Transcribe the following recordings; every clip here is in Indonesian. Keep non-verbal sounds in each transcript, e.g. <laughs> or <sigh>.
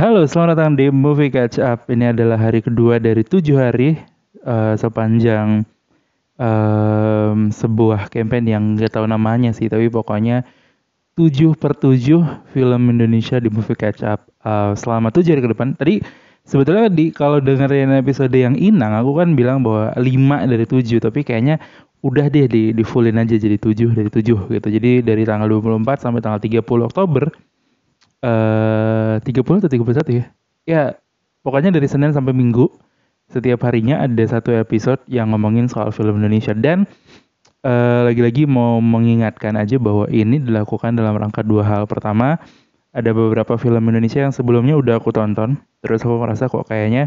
Halo, selamat datang di Movie Catch Up. Ini adalah hari kedua dari tujuh hari uh, sepanjang um, sebuah campaign yang gak tahu namanya sih, tapi pokoknya tujuh per tujuh film Indonesia di Movie Catch Up uh, selama tujuh hari ke depan. Tadi sebetulnya di kalau dengerin episode yang inang, aku kan bilang bahwa lima dari tujuh, tapi kayaknya udah deh di, di fullin aja jadi tujuh dari tujuh gitu. Jadi dari tanggal 24 sampai tanggal 30 Oktober tiga puluh atau tiga puluh satu ya? Ya, pokoknya dari Senin sampai Minggu setiap harinya ada satu episode yang ngomongin soal film Indonesia dan uh, lagi-lagi mau mengingatkan aja bahwa ini dilakukan dalam rangka dua hal. Pertama, ada beberapa film Indonesia yang sebelumnya udah aku tonton, terus aku merasa kok kayaknya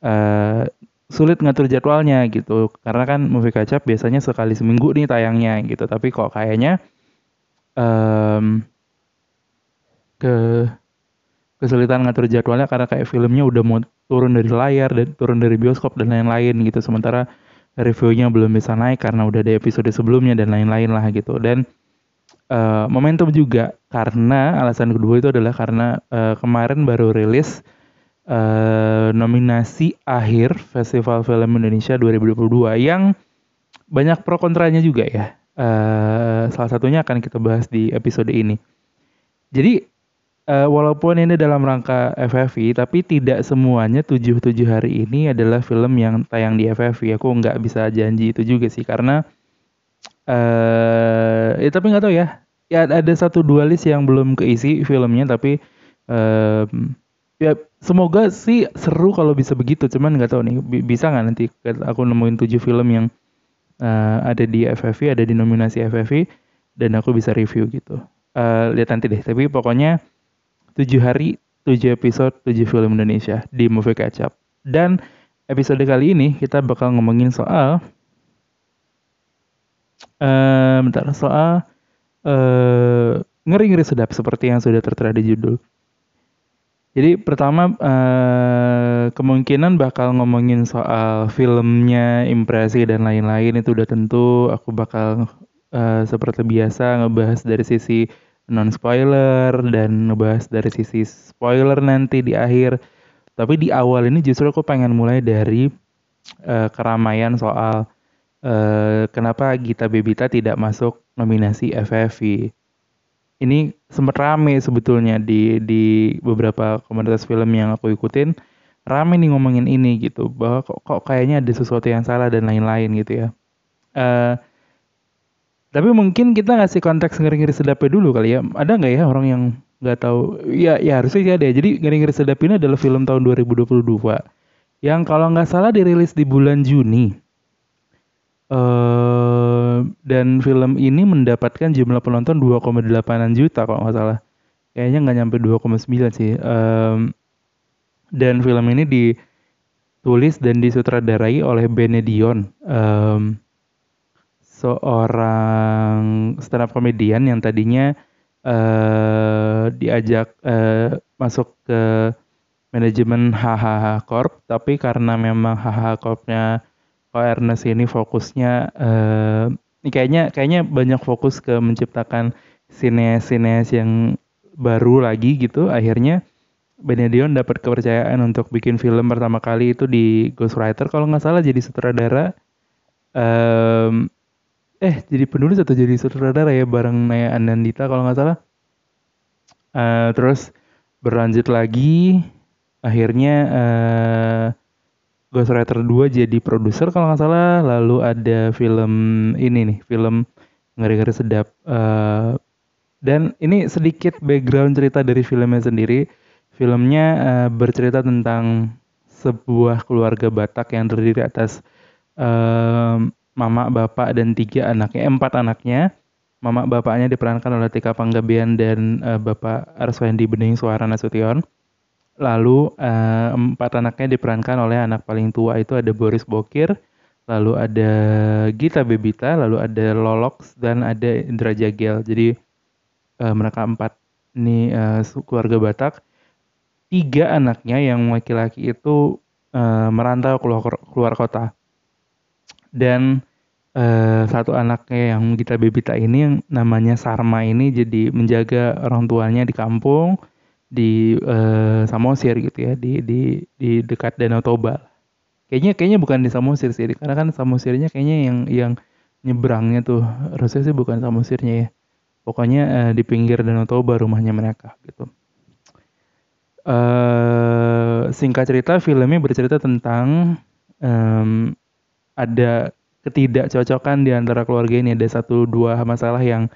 uh, sulit ngatur jadwalnya gitu. Karena kan movie kacap biasanya sekali seminggu nih tayangnya gitu, tapi kok kayaknya um, ke kesulitan ngatur jadwalnya karena kayak filmnya udah mau turun dari layar dan turun dari bioskop dan lain-lain gitu. Sementara reviewnya belum bisa naik karena udah ada episode sebelumnya dan lain-lain lah gitu. Dan uh, momentum juga karena alasan kedua itu adalah karena uh, kemarin baru rilis uh, nominasi akhir Festival Film Indonesia 2022 yang banyak pro kontranya juga ya. Uh, salah satunya akan kita bahas di episode ini. Jadi uh, walaupun ini dalam rangka FFI, tapi tidak semuanya tujuh tujuh hari ini adalah film yang tayang di FFI. Aku nggak bisa janji itu juga sih, karena uh, ya tapi nggak tahu ya. Ya ada satu dua list yang belum keisi filmnya, tapi uh, ya semoga sih seru kalau bisa begitu. Cuman nggak tahu nih bisa nggak nanti aku nemuin tujuh film yang uh, ada di FFI, ada di nominasi FFI, dan aku bisa review gitu. Uh, lihat nanti deh. Tapi pokoknya 7 hari, 7 episode, 7 film Indonesia di Movie Up. Dan episode kali ini kita bakal ngomongin soal uh, bentar, soal uh, ngeri-ngeri sedap seperti yang sudah tertera di judul. Jadi pertama uh, kemungkinan bakal ngomongin soal filmnya, impresi dan lain-lain itu udah tentu. Aku bakal uh, seperti biasa ngebahas dari sisi non spoiler dan ngebahas dari sisi spoiler nanti di akhir. Tapi di awal ini justru aku pengen mulai dari uh, keramaian soal uh, kenapa Gita Bebita tidak masuk nominasi FFI. Ini sempat rame sebetulnya di di beberapa komunitas film yang aku ikutin rame nih ngomongin ini gitu bahwa kok, kok kayaknya ada sesuatu yang salah dan lain-lain gitu ya. Uh, tapi mungkin kita ngasih konteks ngeri-ngeri sedapnya dulu kali ya. Ada nggak ya orang yang nggak tahu? Ya, ya harusnya sih ada. Jadi ngeri-ngeri sedap ini adalah film tahun 2022 yang kalau nggak salah dirilis di bulan Juni. Uh, dan film ini mendapatkan jumlah penonton 2,8 juta kalau nggak salah. Kayaknya nggak nyampe 2,9 sih. Um, dan film ini ditulis dan disutradarai oleh Benedion. Um, seorang stand up comedian yang tadinya uh, diajak uh, masuk ke manajemen HHH Corp tapi karena memang HHH Corpnya Ko ini fokusnya uh, kayaknya kayaknya banyak fokus ke menciptakan sineas-sineas yang baru lagi gitu. Akhirnya Benedion dapat kepercayaan untuk bikin film pertama kali itu di Ghostwriter kalau nggak salah jadi sutradara. Um, eh jadi penulis atau jadi sutradara ya bareng Naya Anandita kalau nggak salah? Uh, terus berlanjut lagi akhirnya uh, Ghostwriter 2 jadi produser kalau nggak salah lalu ada film ini nih film ngeri-ngeri sedap uh, dan ini sedikit background cerita dari filmnya sendiri. Filmnya uh, bercerita tentang sebuah keluarga Batak yang terdiri atas uh, mama, bapak, dan tiga anaknya, eh, empat anaknya. Mama bapaknya diperankan oleh Tika Panggabean dan uh, Bapak Arswendi Bening Suara Nasution. Lalu uh, empat anaknya diperankan oleh anak paling tua itu ada Boris Bokir, lalu ada Gita Bebita, lalu ada Lolox dan ada Indra Jagel. Jadi uh, mereka empat ini uh, keluarga Batak. Tiga anaknya yang laki-laki itu uh, merantau keluar keluar kota dan uh, satu anaknya yang kita bebita ini yang namanya Sarma ini jadi menjaga orang tuanya di kampung di uh, Samosir gitu ya di di di dekat Danau Toba. Kayaknya kayaknya bukan di Samosir sih karena kan Samosirnya kayaknya yang yang nyebrangnya tuh harusnya sih bukan Samosirnya ya. Pokoknya uh, di pinggir Danau Toba rumahnya mereka gitu. Uh, singkat cerita filmnya bercerita tentang um, ada ketidakcocokan di antara keluarga ini ada satu dua masalah yang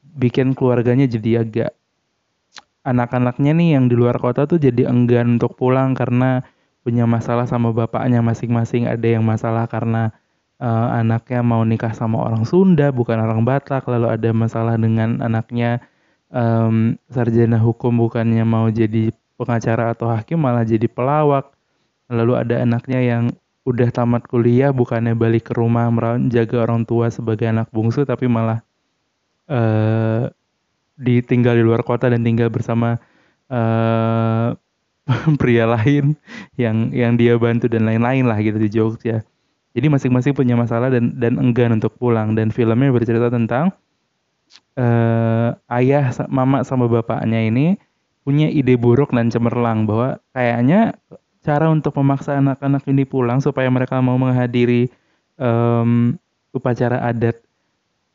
bikin keluarganya jadi agak anak-anaknya nih yang di luar kota tuh jadi enggan untuk pulang karena punya masalah sama bapaknya masing-masing. Ada yang masalah karena uh, anaknya mau nikah sama orang Sunda bukan orang Batak. Lalu ada masalah dengan anaknya um, sarjana hukum bukannya mau jadi pengacara atau hakim malah jadi pelawak. Lalu ada anaknya yang udah tamat kuliah bukannya balik ke rumah menjaga orang tua sebagai anak bungsu tapi malah uh, ditinggal di luar kota dan tinggal bersama uh, <laughs> pria lain yang yang dia bantu dan lain-lain lah gitu di Jogja. Jadi masing-masing punya masalah dan dan enggan untuk pulang dan filmnya bercerita tentang uh, ayah, mama sama bapaknya ini punya ide buruk dan cemerlang bahwa kayaknya cara untuk memaksa anak-anak ini pulang supaya mereka mau menghadiri um, upacara adat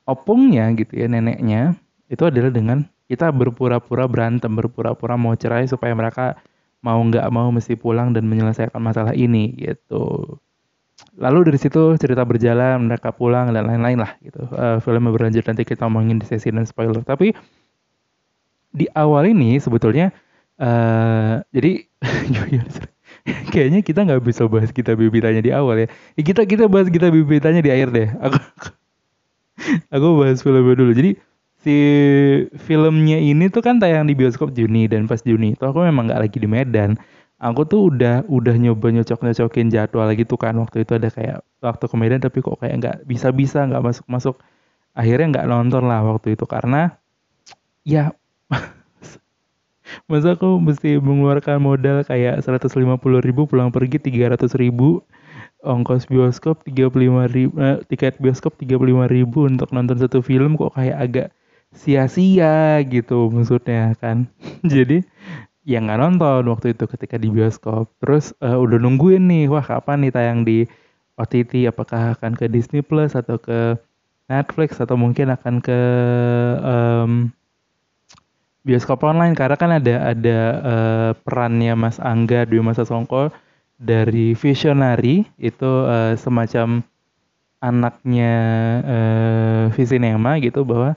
opungnya gitu ya neneknya itu adalah dengan kita berpura-pura berantem, berpura-pura mau cerai supaya mereka mau nggak mau mesti pulang dan menyelesaikan masalah ini gitu. Lalu dari situ cerita berjalan, mereka pulang dan lain-lain lah gitu. Uh, filmnya berlanjut nanti kita ngomongin di sesi dan spoiler. Tapi di awal ini sebetulnya uh, jadi <laughs> <laughs> kayaknya kita nggak bisa bahas kita bibitanya di awal ya. ya. Kita kita bahas kita bibitanya di akhir deh. Aku <laughs> aku bahas filmnya dulu. Jadi si filmnya ini tuh kan tayang di bioskop Juni dan pas Juni itu aku memang nggak lagi di Medan aku tuh udah udah nyoba nyocok nyocokin jadwal lagi tuh kan waktu itu ada kayak waktu ke Medan tapi kok kayak nggak bisa bisa nggak masuk masuk akhirnya nggak nonton lah waktu itu karena ya <laughs> masa aku mesti mengeluarkan modal kayak 150 ribu pulang pergi 300 ribu. Ongkos bioskop 35 ribu eh, tiket bioskop 35 ribu untuk nonton satu film kok kayak agak sia-sia gitu maksudnya kan. <laughs> Jadi ya nggak nonton waktu itu ketika di bioskop. Terus uh, udah nungguin nih wah kapan nih tayang di OTT apakah akan ke Disney Plus atau ke Netflix atau mungkin akan ke um, bioskop online karena kan ada ada uh, perannya Mas Angga Dwi Masa Songko dari Visionary itu uh, semacam anaknya uh, Visinema gitu bahwa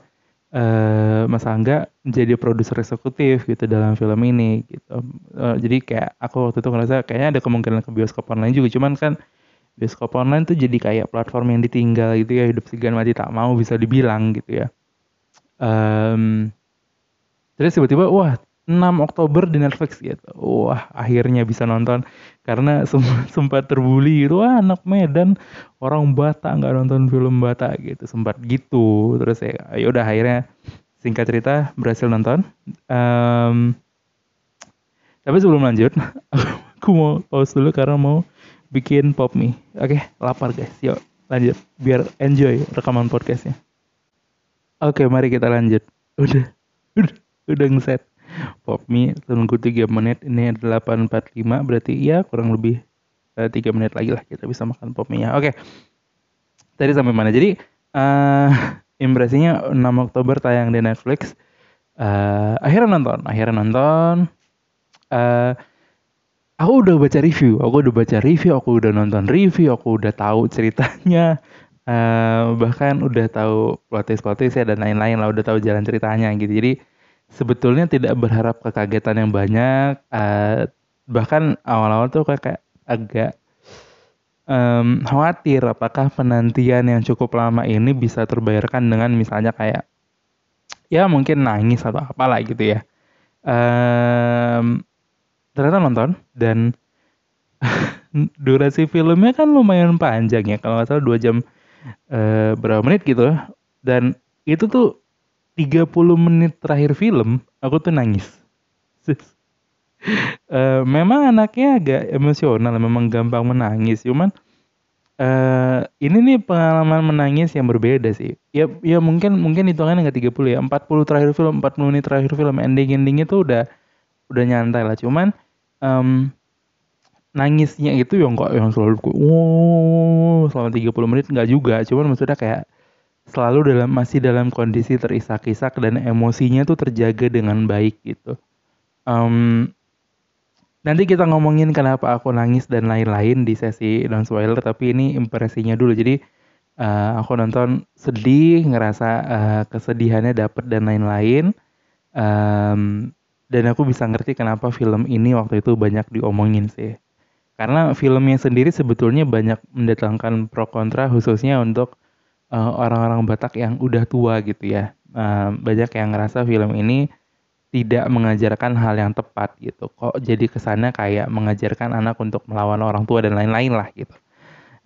uh, Mas Angga jadi produser eksekutif gitu dalam film ini gitu. Uh, jadi kayak aku waktu itu ngerasa kayaknya ada kemungkinan ke bioskop online juga, cuman kan bioskop online tuh jadi kayak platform yang ditinggal gitu ya hidup segan mati tak mau bisa dibilang gitu ya. Um, terus tiba-tiba wah 6 Oktober di Netflix gitu. Wah, akhirnya bisa nonton karena <laughs> sempat terbuli gitu. Wah, anak Medan orang Batak nggak nonton film Batak gitu. Sempat gitu. Terus ya, ya udah akhirnya singkat cerita berhasil nonton. Um, tapi sebelum lanjut, <laughs> aku mau pause dulu karena mau bikin pop mie. Oke, lapar guys. Yuk, lanjut biar enjoy rekaman podcastnya. Oke, mari kita lanjut. Udah, udah, ngeset pop mie tunggu 3 menit. Ini 8.45 berarti ya kurang lebih eh, 3 menit lagi lah kita bisa makan pop mie ya. Oke. Okay. tadi sampai mana? Jadi uh, impresinya 6 Oktober tayang di Netflix. Uh, akhirnya nonton akhirnya nonton. Uh, aku udah baca review aku udah baca review aku udah nonton review aku udah tahu ceritanya. Uh, bahkan udah tahu plot twist plot ya dan lain-lain lah udah tahu jalan ceritanya gitu. Jadi sebetulnya tidak berharap kekagetan yang banyak uh, bahkan awal-awal tuh kayak agak um, khawatir apakah penantian yang cukup lama ini bisa terbayarkan dengan misalnya kayak ya mungkin nangis atau apalah gitu ya. Um, ternyata nonton dan <laughs> durasi filmnya kan lumayan panjang ya kalau nggak salah dua jam uh, berapa menit gitu. Dan itu tuh 30 menit terakhir film aku tuh nangis. uh, memang anaknya agak emosional, memang gampang menangis. Cuman uh, ini nih pengalaman menangis yang berbeda sih. Ya ya mungkin mungkin hitungannya nggak 30 ya. 40 terakhir film, 40 menit terakhir film ending ending itu udah udah nyantai lah cuman um, nangisnya itu yang kok yang selalu wow selama 30 menit nggak juga cuman maksudnya kayak selalu dalam masih dalam kondisi terisak-isak dan emosinya tuh terjaga dengan baik gitu. Um, nanti kita ngomongin kenapa aku nangis dan lain-lain di sesi non spoiler tapi ini impresinya dulu. Jadi uh, aku nonton sedih ngerasa uh, kesedihannya dapet dan lain-lain. Um, dan aku bisa ngerti kenapa film ini waktu itu banyak diomongin sih. Karena filmnya sendiri sebetulnya banyak mendatangkan pro kontra khususnya untuk eh, orang-orang Batak yang udah tua gitu ya. Uh, banyak yang ngerasa film ini tidak mengajarkan hal yang tepat gitu. Kok jadi kesannya kayak mengajarkan anak untuk melawan orang tua dan lain-lain lah gitu.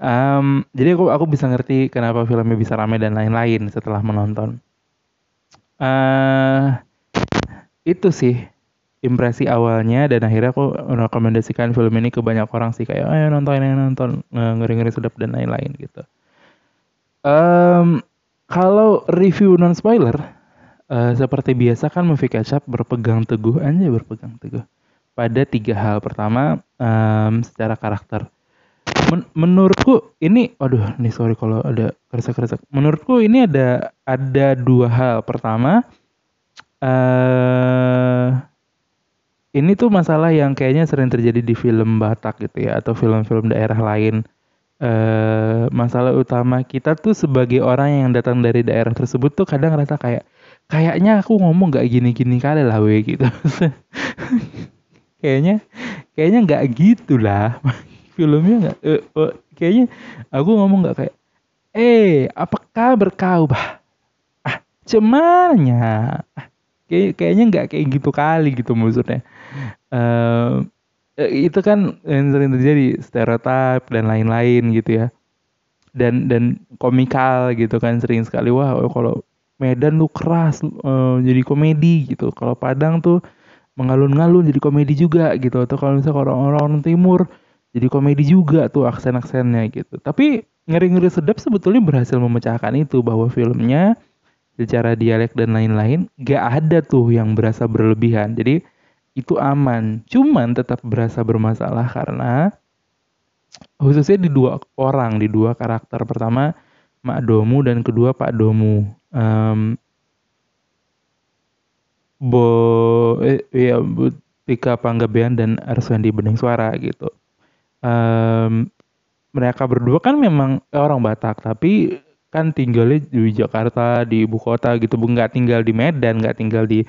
Um, jadi aku aku bisa ngerti kenapa filmnya bisa ramai dan lain-lain setelah menonton. Uh, itu sih impresi awalnya dan akhirnya aku merekomendasikan film ini ke banyak orang sih kayak ayo nonton ayo nonton ngeri ngeri sedap dan lain-lain gitu. Um, kalau review non spoiler uh, seperti biasa kan movie catch berpegang teguh aja berpegang teguh pada tiga hal pertama um, secara karakter. Men menurutku ini, aduh, nih sorry kalau ada kerasa-kerasa. Menurutku ini ada ada dua hal. Pertama, uh, ini tuh masalah yang kayaknya sering terjadi di film Batak gitu ya atau film-film daerah lain. Uh, masalah utama kita tuh sebagai orang yang datang dari daerah tersebut tuh kadang ngerasa kayak kayaknya aku ngomong gak gini-gini kali lah we gitu. <laughs> kayaknya kayaknya nggak gitu lah. <laughs> Filmnya nggak uh, uh, kayaknya aku ngomong nggak kayak eh apa kabar bah? Ah cemanya ah, kayak kayaknya nggak kayak gitu kali gitu maksudnya. Uh, itu kan yang sering terjadi stereotip dan lain-lain gitu ya. Dan dan komikal gitu kan sering sekali. Wah kalau Medan tuh keras uh, jadi komedi gitu. Kalau Padang tuh mengalun-ngalun jadi komedi juga gitu. Atau kalau misalnya orang-orang timur jadi komedi juga tuh aksen-aksennya gitu. Tapi ngeri-ngeri sedap sebetulnya berhasil memecahkan itu bahwa filmnya secara dialek dan lain-lain gak ada tuh yang berasa berlebihan. Jadi itu aman. Cuman tetap berasa bermasalah karena khususnya di dua orang, di dua karakter. Pertama Mak Domu dan kedua Pak Domu. Um, Bo eh, ya Tika Panggabean dan Arswendi Bening Suara gitu. Um, mereka berdua kan memang orang Batak tapi kan tinggalnya di Jakarta di ibu kota gitu nggak tinggal di Medan nggak tinggal di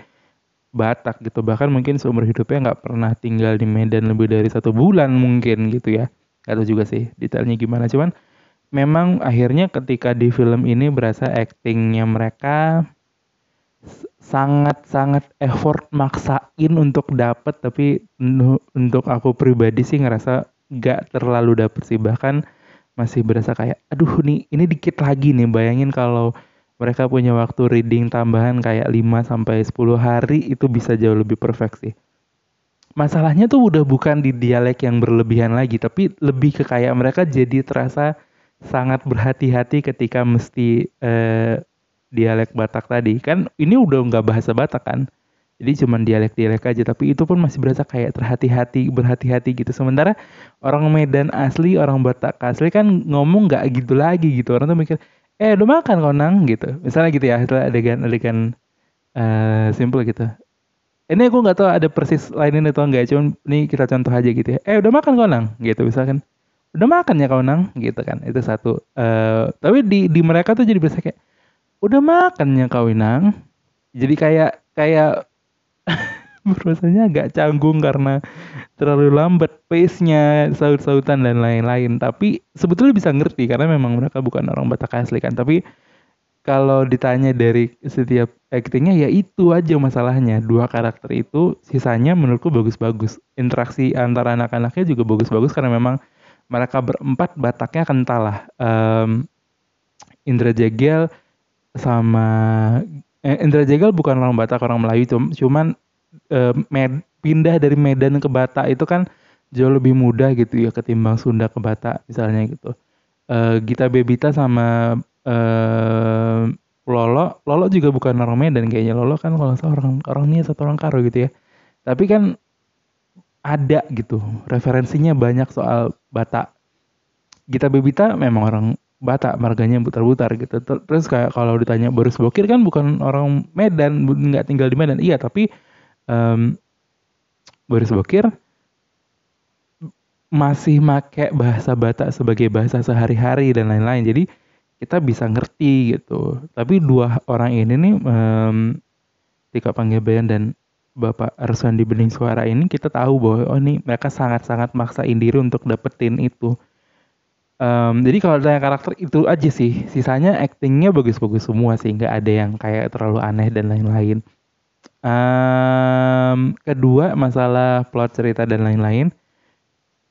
Batak gitu. Bahkan mungkin seumur hidupnya nggak pernah tinggal di Medan lebih dari satu bulan mungkin gitu ya. Atau juga sih detailnya gimana. Cuman memang akhirnya ketika di film ini berasa actingnya mereka sangat-sangat effort maksain untuk dapet tapi untuk aku pribadi sih ngerasa nggak terlalu dapet sih. Bahkan masih berasa kayak aduh nih ini dikit lagi nih bayangin kalau mereka punya waktu reading tambahan kayak 5 sampai 10 hari itu bisa jauh lebih perfect sih. Masalahnya tuh udah bukan di dialek yang berlebihan lagi, tapi lebih ke kayak mereka jadi terasa sangat berhati-hati ketika mesti eh, dialek Batak tadi. Kan ini udah nggak bahasa Batak kan. Jadi cuma dialek-dialek aja, tapi itu pun masih berasa kayak terhati-hati, berhati-hati gitu. Sementara orang Medan asli, orang Batak asli kan ngomong nggak gitu lagi gitu. Orang tuh mikir, eh udah makan kau nang gitu. Misalnya gitu ya itu adegan adegan uh, simple gitu. Ini aku nggak tahu ada persis lainnya atau enggak cuman ini kita contoh aja gitu ya. Eh udah makan kau nang gitu misalkan. Udah makan ya nang gitu kan. Itu satu. Uh, tapi di di mereka tuh jadi biasa kayak udah makan ya kau nang jadi kayak kayak <laughs> <laughs> rasanya agak canggung karena terlalu lambat pace-nya, saut-sautan dan lain-lain. Tapi sebetulnya bisa ngerti karena memang mereka bukan orang Batak asli kan. Tapi kalau ditanya dari setiap actingnya ya itu aja masalahnya. Dua karakter itu sisanya menurutku bagus-bagus. Interaksi antara anak-anaknya juga bagus-bagus karena memang mereka berempat Bataknya kental lah. Um, Indra Jegel sama eh, Indra Jegel bukan orang Batak orang Melayu cuman med, pindah dari Medan ke Batak itu kan jauh lebih mudah gitu ya ketimbang Sunda ke Batak misalnya gitu. Uh, Gita Bebita sama uh, Lolo, Lolo juga bukan orang Medan kayaknya. Lolo kan kalau salah orang orang ini satu orang Karo gitu ya. tapi kan ada gitu referensinya banyak soal Batak Gita Bebita memang orang Batak marganya putar-putar gitu terus kayak kalau ditanya Boris Bokir kan bukan orang Medan nggak tinggal di Medan iya tapi um, Boris Bokir masih make bahasa Batak sebagai bahasa sehari-hari dan lain-lain jadi kita bisa ngerti gitu tapi dua orang ini nih um, Tika Panggabean dan Bapak di Bening Suara ini kita tahu bahwa oh ini mereka sangat-sangat maksain diri untuk dapetin itu. Um, jadi kalau tanya karakter itu aja sih, sisanya actingnya bagus-bagus semua sih, nggak ada yang kayak terlalu aneh dan lain-lain. Um, kedua masalah plot cerita dan lain-lain.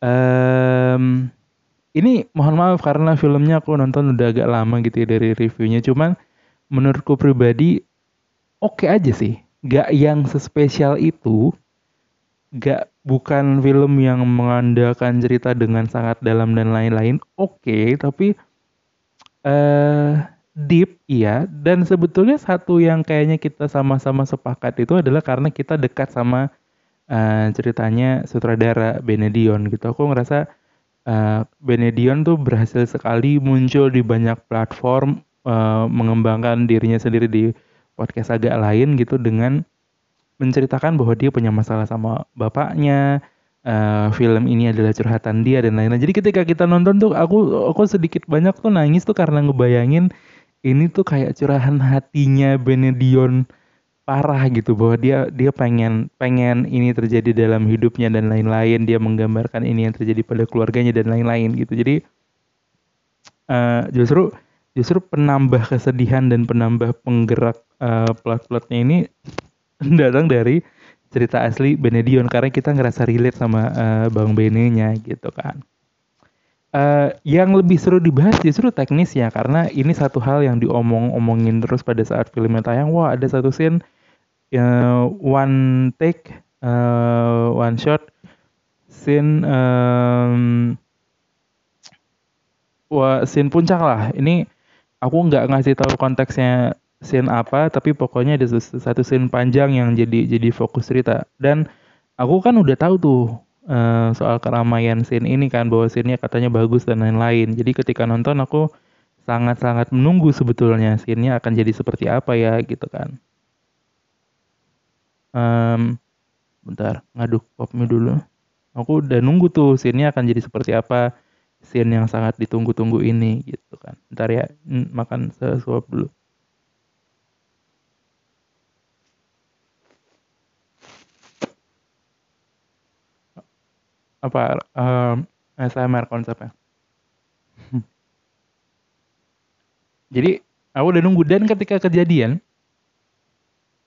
Um, ini mohon maaf karena filmnya aku nonton udah agak lama gitu ya dari reviewnya, cuman menurutku pribadi oke okay aja sih. Gak yang sespesial itu gak bukan film yang mengandalkan cerita dengan sangat dalam dan lain-lain. Oke okay, tapi uh, deep iya dan sebetulnya satu yang kayaknya kita sama-sama sepakat itu adalah karena kita dekat sama uh, ceritanya sutradara Benedion gitu aku ngerasa uh, Benedion tuh berhasil sekali muncul di banyak platform uh, mengembangkan dirinya sendiri di podcast agak lain gitu dengan menceritakan bahwa dia punya masalah sama bapaknya, uh, film ini adalah curhatan dia dan lain-lain. Jadi ketika kita nonton tuh aku aku sedikit banyak tuh nangis tuh karena ngebayangin ini tuh kayak curahan hatinya Benedion parah gitu bahwa dia dia pengen pengen ini terjadi dalam hidupnya dan lain-lain. Dia menggambarkan ini yang terjadi pada keluarganya dan lain-lain gitu. Jadi uh, justru justru penambah kesedihan dan penambah penggerak uh, plot-plotnya ini <laughs> datang dari cerita asli Benedion. Karena kita ngerasa relate sama uh, Bang Benenya gitu kan. Uh, yang lebih seru dibahas justru teknis ya karena ini satu hal yang diomong-omongin terus pada saat filmnya tayang. Wah ada satu scene uh, one take, uh, one shot, scene um, wah scene puncak lah. Ini aku nggak ngasih tahu konteksnya scene apa tapi pokoknya ada satu scene panjang yang jadi jadi fokus cerita dan aku kan udah tahu tuh uh, soal keramaian scene ini kan bahwa scene-nya katanya bagus dan lain-lain. Jadi ketika nonton aku sangat-sangat menunggu sebetulnya scene-nya akan jadi seperti apa ya gitu kan. Um, bentar ngaduk popnya dulu. Aku udah nunggu tuh scene-nya akan jadi seperti apa scene yang sangat ditunggu-tunggu ini gitu kan. Ntar ya makan sesuap dulu apa um, ASMR konsepnya. <laughs> Jadi aku udah nunggu dan ketika kejadian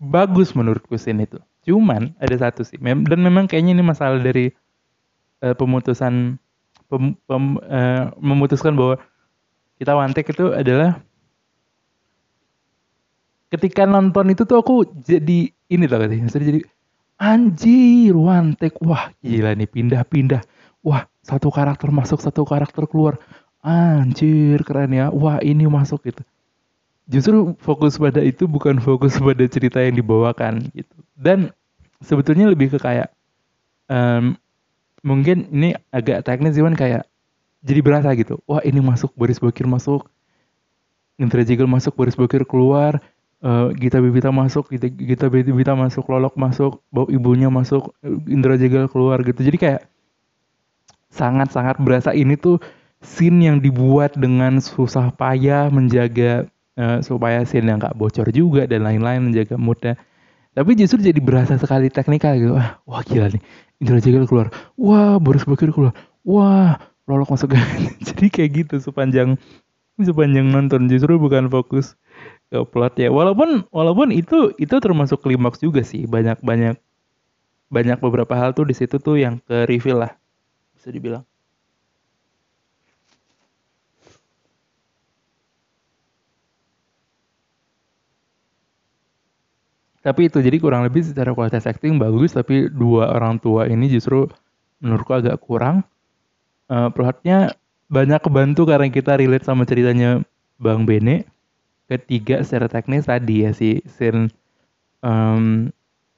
bagus menurutku scene itu. Cuman ada satu sih mem dan memang kayaknya ini masalah dari uh, pemutusan pem, pem, uh, memutuskan bahwa kita wantek itu adalah ketika nonton itu tuh aku jadi ini loh katanya jadi Anjir, one take. Wah, gila nih pindah-pindah. Wah, satu karakter masuk, satu karakter keluar. Anjir, keren ya. Wah, ini masuk gitu. Justru fokus pada itu bukan fokus pada cerita yang dibawakan gitu. Dan sebetulnya lebih ke kayak um, mungkin ini agak teknis cuman kayak jadi berasa gitu. Wah, ini masuk, Boris Bokir masuk. Indra Jigel masuk, Boris Bokir keluar uh, Gita Bibita masuk, Gita, Gita Bibita masuk, Lolok masuk, bau ibunya masuk, Indra Jegal keluar gitu. Jadi kayak sangat-sangat berasa ini tuh scene yang dibuat dengan susah payah menjaga uh, supaya scene yang gak bocor juga dan lain-lain menjaga moodnya. Tapi justru jadi berasa sekali teknikal gitu. Wah, wah gila nih. Indra Jegal keluar. Wah, Boris Bakir keluar. Wah, Lolok masuk. <laughs> jadi kayak gitu sepanjang sepanjang nonton justru bukan fokus ke plot ya. Walaupun walaupun itu itu termasuk klimaks juga sih. Banyak banyak banyak beberapa hal tuh di situ tuh yang ke reveal lah bisa dibilang. Tapi itu jadi kurang lebih secara kualitas acting bagus tapi dua orang tua ini justru menurutku agak kurang. Uh, plotnya banyak kebantu karena kita relate sama ceritanya Bang Bene ketiga secara teknis tadi ya si scene um,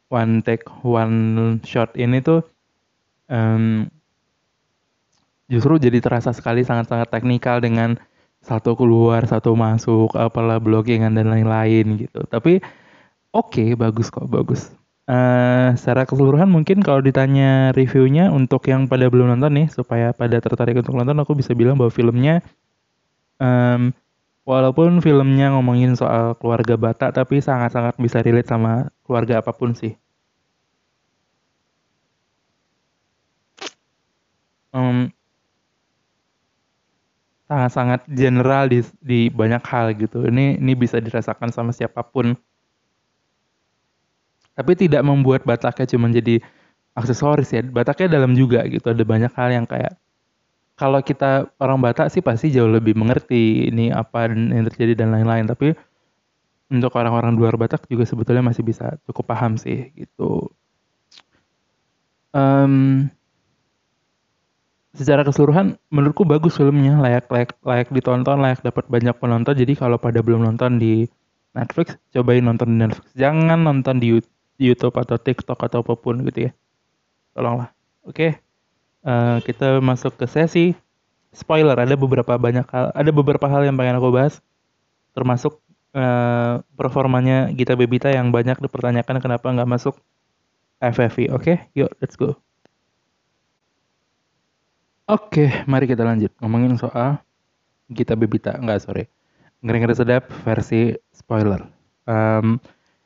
one take one shot ini tuh um, justru jadi terasa sekali sangat-sangat teknikal dengan satu keluar satu masuk apalah blockingan dan lain-lain gitu. Tapi oke okay, bagus kok bagus. Uh, secara keseluruhan mungkin kalau ditanya reviewnya untuk yang pada belum nonton nih supaya pada tertarik untuk nonton aku bisa bilang bahwa filmnya um, walaupun filmnya ngomongin soal keluarga Batak tapi sangat-sangat bisa relate sama keluarga apa pun sih um, sangat-sangat general di di banyak hal gitu. Ini ini bisa dirasakan sama siapa pun. Tapi tidak membuat Bataknya cuma jadi aksesoris ya. Bataknya dalam juga gitu. Ada banyak hal yang kayak kalau kita orang Batak sih pasti jauh lebih mengerti ini apa yang terjadi dan lain-lain. Tapi untuk orang-orang luar Batak juga sebetulnya masih bisa cukup paham sih gitu. Um, secara keseluruhan menurutku bagus filmnya layak layak layak ditonton layak dapat banyak penonton jadi kalau pada belum nonton di Netflix cobain nonton di Netflix jangan nonton di YouTube atau TikTok atau apa pun gitu ya tolonglah oke okay. Eh, kita masuk ke sesi spoiler ada beberapa banyak hal ada beberapa hal yang pengen aku bahas termasuk uh, performanya Gita Bebita yang banyak dipertanyakan kenapa nggak masuk FFV oke okay? yuk let's go Oke, mari kita lanjut ngomongin soal Gita Bebita. Enggak, sorry. Ngeri-ngeri sedap versi spoiler. Um,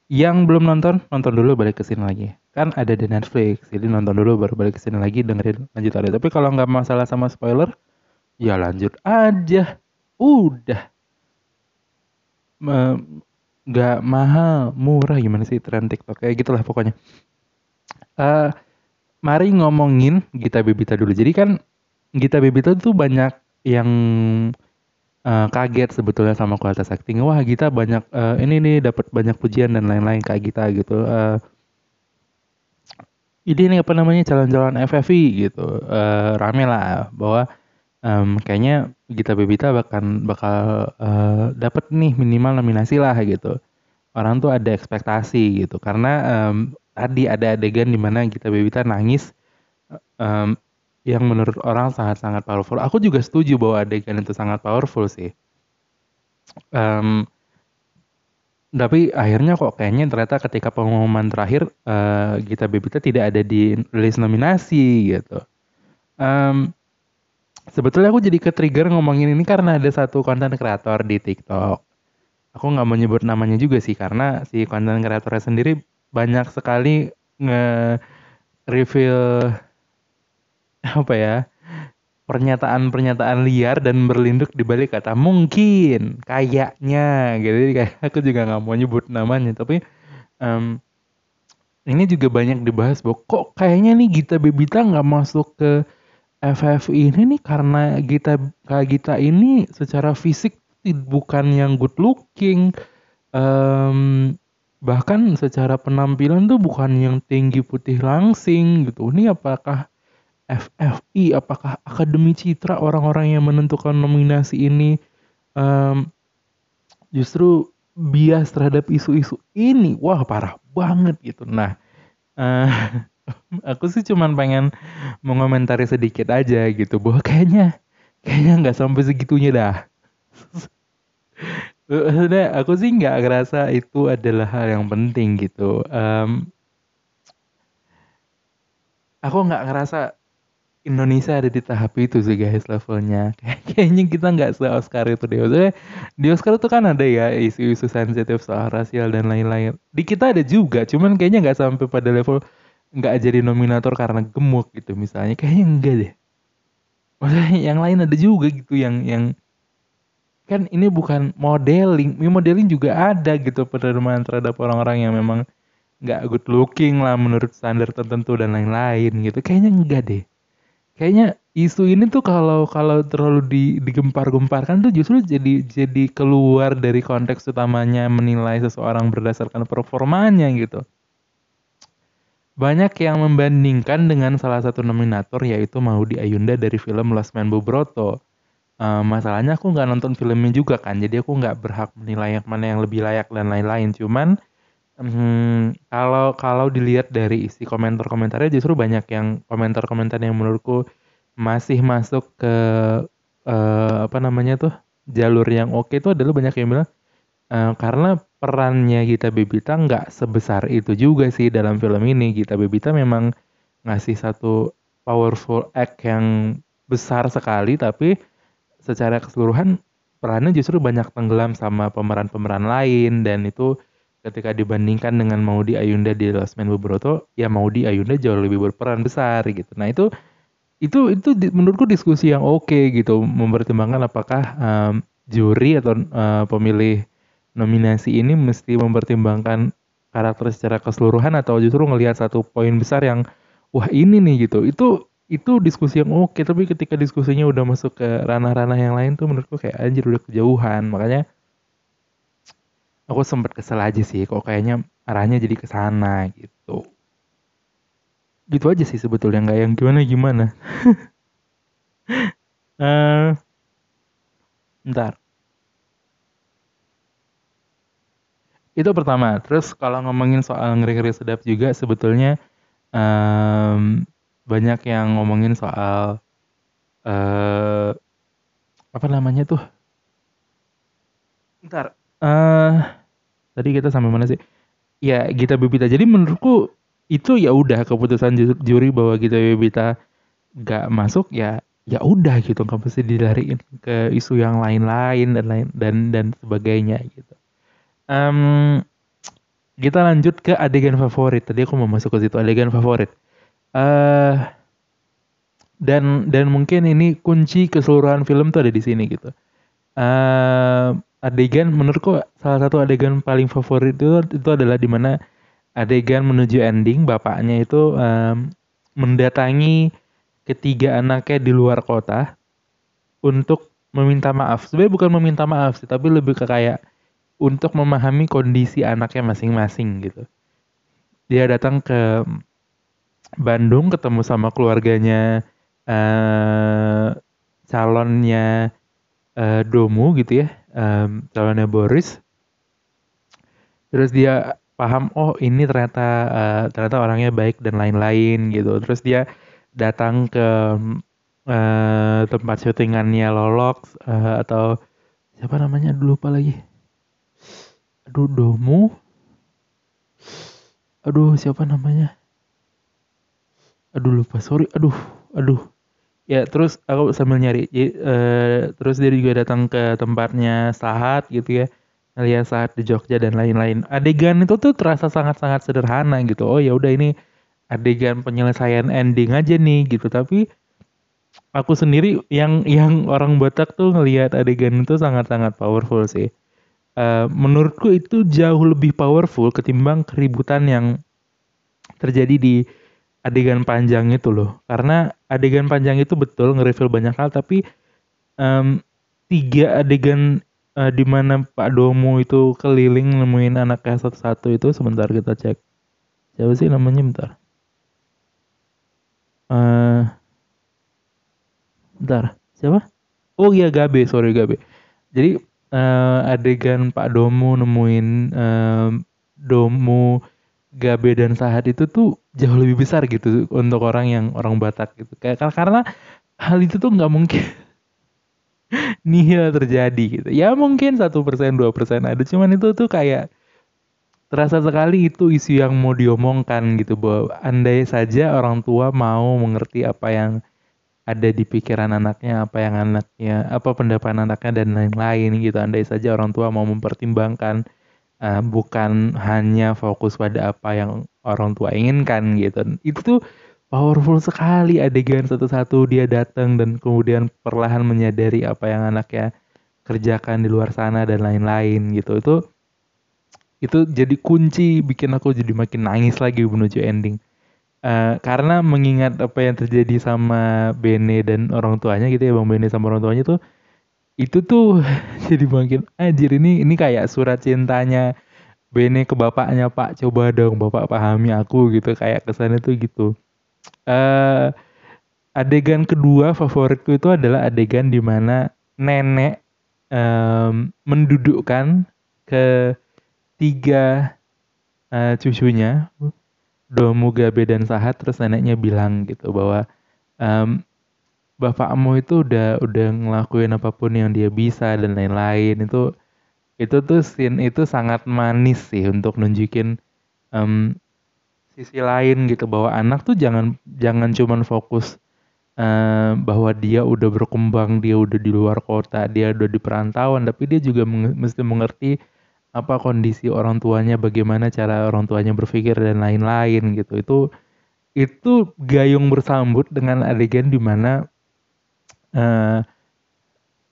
yang belum nonton, nonton dulu balik ke sini lagi. Kan ada di Netflix, jadi nonton dulu baru balik ke sini lagi dengerin lanjut ada. Tapi kalau nggak masalah sama spoiler, ya lanjut aja. Udah. Nggak mahal, murah gimana sih tren TikTok kayak gitulah pokoknya. Uh, mari ngomongin Gita Bebita dulu. Jadi kan Gita Bebito tuh banyak yang uh, kaget sebetulnya sama kualitas acting. Wah, Gita banyak uh, ini nih dapat banyak pujian dan lain-lain kayak Gita gitu. Uh, ini apa namanya calon-calon FFI gitu. Uh, rame lah bahwa um, kayaknya Gita Bebita bahkan bakal uh, dapat nih minimal nominasi lah gitu. Orang tuh ada ekspektasi gitu karena um, tadi ada adegan di mana Gita Bebita nangis um, yang menurut orang sangat-sangat powerful. Aku juga setuju bahwa adegan itu sangat powerful sih. Um, tapi akhirnya kok kayaknya ternyata ketika pengumuman terakhir uh, Gita Bebita tidak ada di list nominasi gitu. Um, sebetulnya aku jadi ke trigger ngomongin ini karena ada satu konten kreator di TikTok. Aku nggak mau nyebut namanya juga sih karena si konten kreatornya sendiri banyak sekali nge reveal <laughs> apa ya pernyataan-pernyataan liar dan berlinduk di balik kata mungkin kayaknya gitu. Jadi kayak aku juga nggak mau nyebut namanya tapi um, ini juga banyak dibahas bahwa kok kayaknya nih Gita Bebita nggak masuk ke FF ini nih karena Gita kayak Gita ini secara fisik bukan yang good looking um, bahkan secara penampilan tuh bukan yang tinggi putih langsing gitu. Ini apakah FFI apakah Akademi Citra orang-orang yang menentukan nominasi ini um, justru bias terhadap isu-isu ini? Wah parah banget gitu. Nah uh, <laughs> aku sih cuman pengen mengomentari sedikit aja gitu bahwa kayaknya kayaknya nggak sampai segitunya dah. <laughs> Udah, aku sih nggak ngerasa itu adalah hal yang penting gitu. Um, aku nggak ngerasa Indonesia ada di tahap itu sih guys levelnya. <laughs> Kayaknya kita nggak se Oscar itu deh. Maksudnya di Oscar itu kan ada ya isu-isu sensitif soal rasial dan lain-lain. Di kita ada juga, cuman kayaknya nggak sampai pada level nggak jadi nominator karena gemuk gitu misalnya. Kayaknya enggak deh. Maksudnya yang lain ada juga gitu yang yang kan ini bukan modeling, modeling juga ada gitu penerimaan terhadap orang-orang yang memang nggak good looking lah menurut standar tertentu dan lain-lain gitu. Kayaknya enggak deh kayaknya isu ini tuh kalau kalau terlalu di, digempar-gemparkan tuh justru jadi jadi keluar dari konteks utamanya menilai seseorang berdasarkan performanya gitu. Banyak yang membandingkan dengan salah satu nominator yaitu Maudi Ayunda dari film Last Man Bobroto. Uh, masalahnya aku nggak nonton filmnya juga kan, jadi aku nggak berhak menilai yang mana yang lebih layak dan lain-lain. Cuman Hmm, kalau kalau dilihat dari isi komentar-komentarnya justru banyak yang komentar-komentar yang menurutku masih masuk ke uh, apa namanya tuh jalur yang oke itu adalah banyak yang bilang uh, karena perannya Gita Bebita nggak sebesar itu juga sih dalam film ini. Gita Bebita memang ngasih satu powerful act yang besar sekali tapi secara keseluruhan perannya justru banyak tenggelam sama pemeran-pemeran lain dan itu ketika dibandingkan dengan Maudi Ayunda di Last Man Bobroto, ya Maudi Ayunda jauh lebih berperan besar gitu. Nah itu itu itu menurutku diskusi yang oke okay, gitu, mempertimbangkan apakah um, juri atau uh, pemilih nominasi ini mesti mempertimbangkan karakter secara keseluruhan atau justru ngelihat satu poin besar yang wah ini nih gitu. Itu itu diskusi yang oke, okay, tapi ketika diskusinya udah masuk ke ranah-ranah yang lain tuh menurutku kayak anjir udah kejauhan. Makanya aku sempet kesel aja sih kok kayaknya arahnya jadi ke sana gitu. Gitu aja sih sebetulnya nggak yang gimana gimana. <laughs> Uh, ntar itu pertama terus kalau ngomongin soal ngeri-ngeri sedap juga sebetulnya um, banyak yang ngomongin soal uh, apa namanya tuh? Ntar uh, Tadi kita sampai mana sih? Ya Gita Bebita. Jadi menurutku itu ya udah keputusan juri bahwa Gita Bebita gak masuk ya ya udah gitu nggak mesti dilariin ke isu yang lain-lain dan lain dan dan sebagainya gitu. Um, kita lanjut ke adegan favorit. Tadi aku mau masuk ke situ adegan favorit. Uh, dan dan mungkin ini kunci keseluruhan film tuh ada di sini gitu. Uh, adegan menurutku salah satu adegan paling favorit itu itu adalah di mana adegan menuju ending bapaknya itu um, mendatangi ketiga anaknya di luar kota untuk meminta maaf. Sebenarnya bukan meminta maaf sih, tapi lebih ke kayak untuk memahami kondisi anaknya masing-masing gitu. Dia datang ke Bandung ketemu sama keluarganya uh, calonnya uh, Domu gitu ya um, calonnya Boris. Terus dia paham oh ini ternyata uh, ternyata orangnya baik dan lain-lain gitu. Terus dia datang ke uh, tempat syutingannya Lolok uh, atau siapa namanya? Dulu lupa lagi. Aduh Domu? Aduh siapa namanya? Aduh lupa. Sorry. Aduh aduh ya terus aku sambil nyari uh, terus dia juga datang ke tempatnya Sahat gitu ya. Ngeliat Sahat di Jogja dan lain-lain. Adegan itu tuh terasa sangat-sangat sederhana gitu. Oh ya udah ini adegan penyelesaian ending aja nih gitu. Tapi aku sendiri yang yang orang Batak tuh ngelihat adegan itu sangat-sangat powerful sih. Uh, menurutku itu jauh lebih powerful ketimbang keributan yang terjadi di adegan panjang itu loh. Karena adegan panjang itu betul nge-reveal banyak hal tapi um, tiga adegan uh, di mana Pak Domo itu keliling nemuin anaknya satu-satu itu sebentar kita cek. Siapa sih namanya? Bentar. Uh, bentar. Siapa? Oh iya Gabe. Sorry Gabe. Jadi uh, adegan Pak Domo nemuin uh, Domo Gabe dan Sahat itu tuh jauh lebih besar gitu untuk orang yang orang Batak gitu. Kayak karena hal itu tuh nggak mungkin <laughs> nihil terjadi gitu. Ya mungkin satu persen dua persen ada, cuman itu tuh kayak terasa sekali itu isu yang mau diomongkan gitu bahwa andai saja orang tua mau mengerti apa yang ada di pikiran anaknya, apa yang anaknya, apa pendapat anaknya dan lain-lain gitu. Andai saja orang tua mau mempertimbangkan uh, bukan hanya fokus pada apa yang orang tua inginkan gitu. Itu tuh powerful sekali adegan satu-satu dia datang dan kemudian perlahan menyadari apa yang anaknya kerjakan di luar sana dan lain-lain gitu. Itu itu jadi kunci bikin aku jadi makin nangis lagi menuju ending. Uh, karena mengingat apa yang terjadi sama Bene dan orang tuanya gitu ya bang Bene sama orang tuanya tuh itu tuh <laughs> jadi makin anjir ini ini kayak surat cintanya Bene ke bapaknya Pak coba dong bapak pahami aku gitu kayak kesannya tuh gitu. Uh, adegan kedua favoritku itu adalah adegan di mana nenek um, mendudukkan ke tiga uh, cucunya Domu Gabe dan Sahat terus neneknya bilang gitu bahwa um, bapakmu itu udah udah ngelakuin apa pun yang dia bisa dan lain-lain itu itu tuh scene itu sangat manis sih untuk nunjukin um, sisi lain gitu bahwa anak tuh jangan jangan cuman fokus uh, bahwa dia udah berkembang dia udah di luar kota dia udah di perantauan tapi dia juga meng mesti mengerti apa kondisi orang tuanya bagaimana cara orang tuanya berpikir dan lain-lain gitu. Itu itu gayung bersambut dengan adegan di mana uh,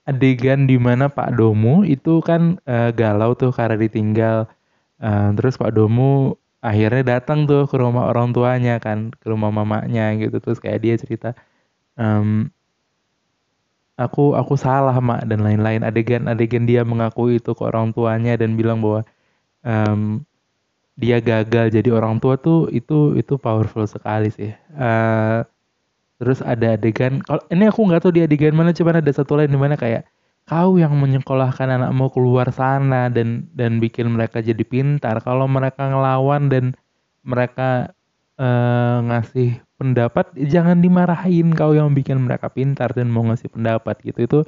adegan di mana Pak Domu itu kan uh, galau tuh karena ditinggal. Uh, terus Pak Domu akhirnya datang tuh ke rumah orang tuanya kan, ke rumah mamanya gitu. Terus kayak dia cerita, um, aku aku salah mak dan lain-lain. Adegan-adegan dia mengakui itu ke orang tuanya dan bilang bahwa um, dia gagal jadi orang tua tuh itu itu powerful sekali sih. Uh, Terus ada adegan, kalau ini aku nggak tahu di adegan mana, cuman ada satu lain di mana kayak kau yang menyekolahkan anakmu keluar sana dan dan bikin mereka jadi pintar. Kalau mereka ngelawan dan mereka uh, ngasih pendapat, jangan dimarahin kau yang bikin mereka pintar dan mau ngasih pendapat gitu. Itu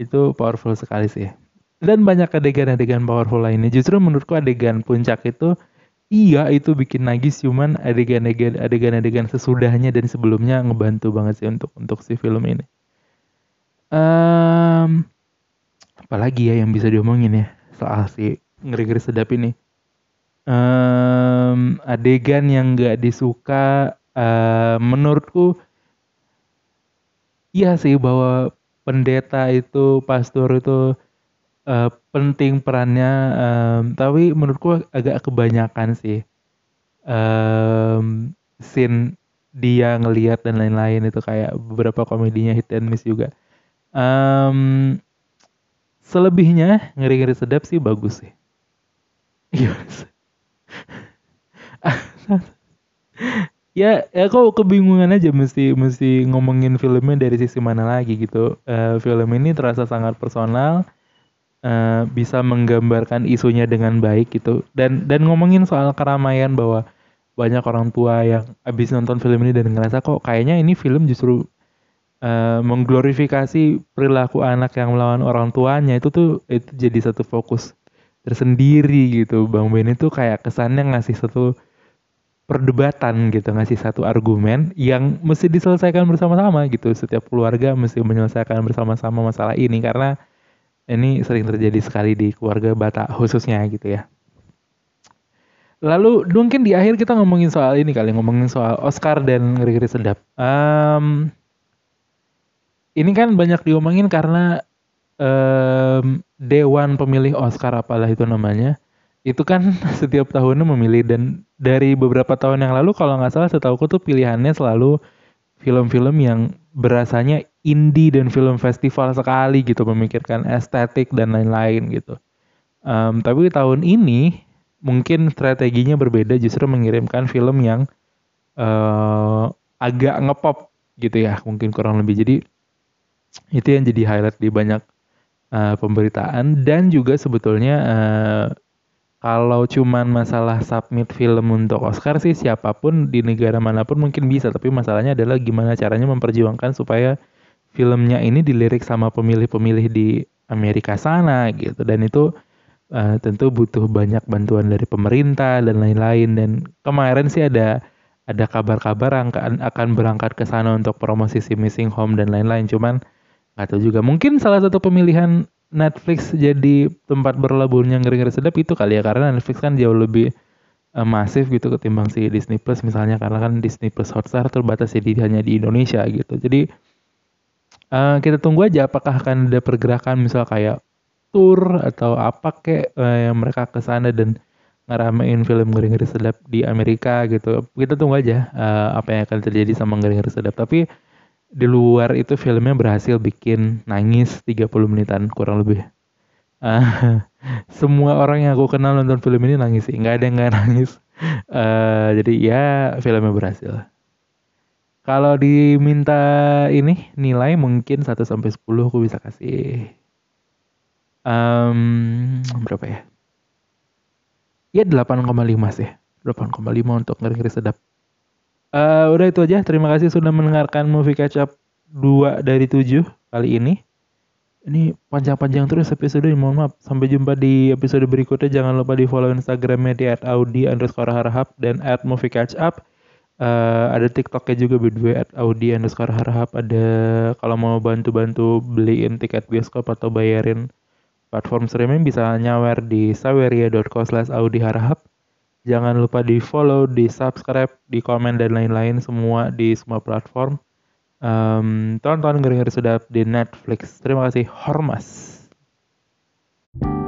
itu powerful sekali sih. Dan banyak adegan-adegan powerful lainnya. Justru menurutku adegan puncak itu Iya itu bikin nagis cuman adegan-adegan sesudahnya dan sebelumnya ngebantu banget sih untuk untuk si film ini. Um, apalagi ya yang bisa diomongin ya soal si ngeri-ngeri sedap ini. Um, adegan yang gak disuka uh, menurutku iya sih bahwa pendeta itu pastor itu uh, penting perannya um, tapi menurutku agak kebanyakan sih. Um, scene dia ngelihat dan lain-lain itu kayak beberapa komedinya hit and miss juga. Um, selebihnya ngeri-ngeri sedap sih bagus sih. <laughs> Iya. Ya ya kebingungan aja mesti mesti ngomongin filmnya dari sisi mana lagi gitu. Uh, film ini terasa sangat personal uh, bisa menggambarkan isunya dengan baik gitu. Dan dan ngomongin soal keramaian bahwa banyak orang tua yang habis nonton film ini dan ngerasa kok kayaknya ini film justru uh, mengglorifikasi perilaku anak yang melawan orang tuanya. Itu tuh itu jadi satu fokus tersendiri gitu. Bang Ben itu kayak kesannya ngasih satu perdebatan gitu ngasih satu argumen yang mesti diselesaikan bersama-sama gitu. Setiap keluarga mesti menyelesaikan bersama-sama masalah ini karena ini sering terjadi sekali di keluarga Batak khususnya gitu ya. Lalu mungkin di akhir kita ngomongin soal ini kali, ngomongin soal Oscar dan ngeri-ngeri sedap. Um, ini kan banyak diomongin karena um, Dewan Pemilih Oscar apalah itu namanya, itu kan <laughs> setiap tahunnya memilih dan dari beberapa tahun yang lalu kalau nggak salah setahu tuh pilihannya selalu film-film yang berasanya indie dan film festival sekali gitu memikirkan estetik dan lain-lain gitu. Um, tapi tahun ini mungkin strateginya berbeda justru mengirimkan film yang uh, agak ngepop gitu ya mungkin kurang lebih jadi itu yang jadi highlight di banyak uh, pemberitaan dan juga sebetulnya uh, kalau cuman masalah submit film untuk Oscar sih siapa pun di negara mana pun mungkin bisa. Tapi masalahnya adalah gimana caranya memperjuangkan supaya filmnya ini dilirik sama pemilih-pemilih di Amerika sana gitu. Dan itu uh, tentu butuh banyak bantuan dari pemerintah dan lain-lain. Dan kemarin sih ada ada kabar-kabar akan akan berangkat ke sana untuk promosi si Missing Home dan lain-lain. Cuman nggak tahu juga. Mungkin salah satu pemilihan Netflix jadi tempat berlabuhnya ngeri-ngeri sedap itu kali ya karena Netflix kan jauh lebih uh, masif gitu ketimbang si Disney Plus misalnya karena kan Disney Plus Hotstar terbatas jadi hanya di Indonesia gitu. Jadi uh, kita tunggu aja apakah akan ada pergerakan misal kayak tour atau apa kek uh, yang mereka ke sana dan ngeramein film ngeri-ngeri sedap di Amerika gitu. Kita tunggu aja uh, apa yang akan terjadi sama ngeri-ngeri sedap. Tapi di luar itu filmnya berhasil bikin nangis 30 menitan kurang lebih. Uh, <laughs> semua orang yang aku kenal nonton film ini nangis sih, nggak ada yang nggak nangis. Uh, jadi ya filmnya berhasil. Kalau diminta ini nilai mungkin 1 sampai 10 aku bisa kasih um, berapa ya? Ya 8,5 sih. 8,5 untuk ngeri-ngeri sedap. Uh, udah itu aja. Terima kasih sudah mendengarkan movie catch up 2 dari 7 kali ini. Ini panjang-panjang terus episode ini, mohon maaf. Sampai jumpa di episode berikutnya. Jangan lupa di follow Instagramnya di at audi underscore harahap dan at movie catch up. Uh, ada TikToknya juga berdua at audi underscore harahap. Ada kalau mau bantu-bantu beliin tiket bioskop atau bayarin platform streaming bisa nyawer di saweria.co slash audi harahap. Jangan lupa di follow, di subscribe, di komen dan lain-lain semua di semua platform. Um, tonton ngeri-ngeri sedap di Netflix. Terima kasih. Hormas. thank you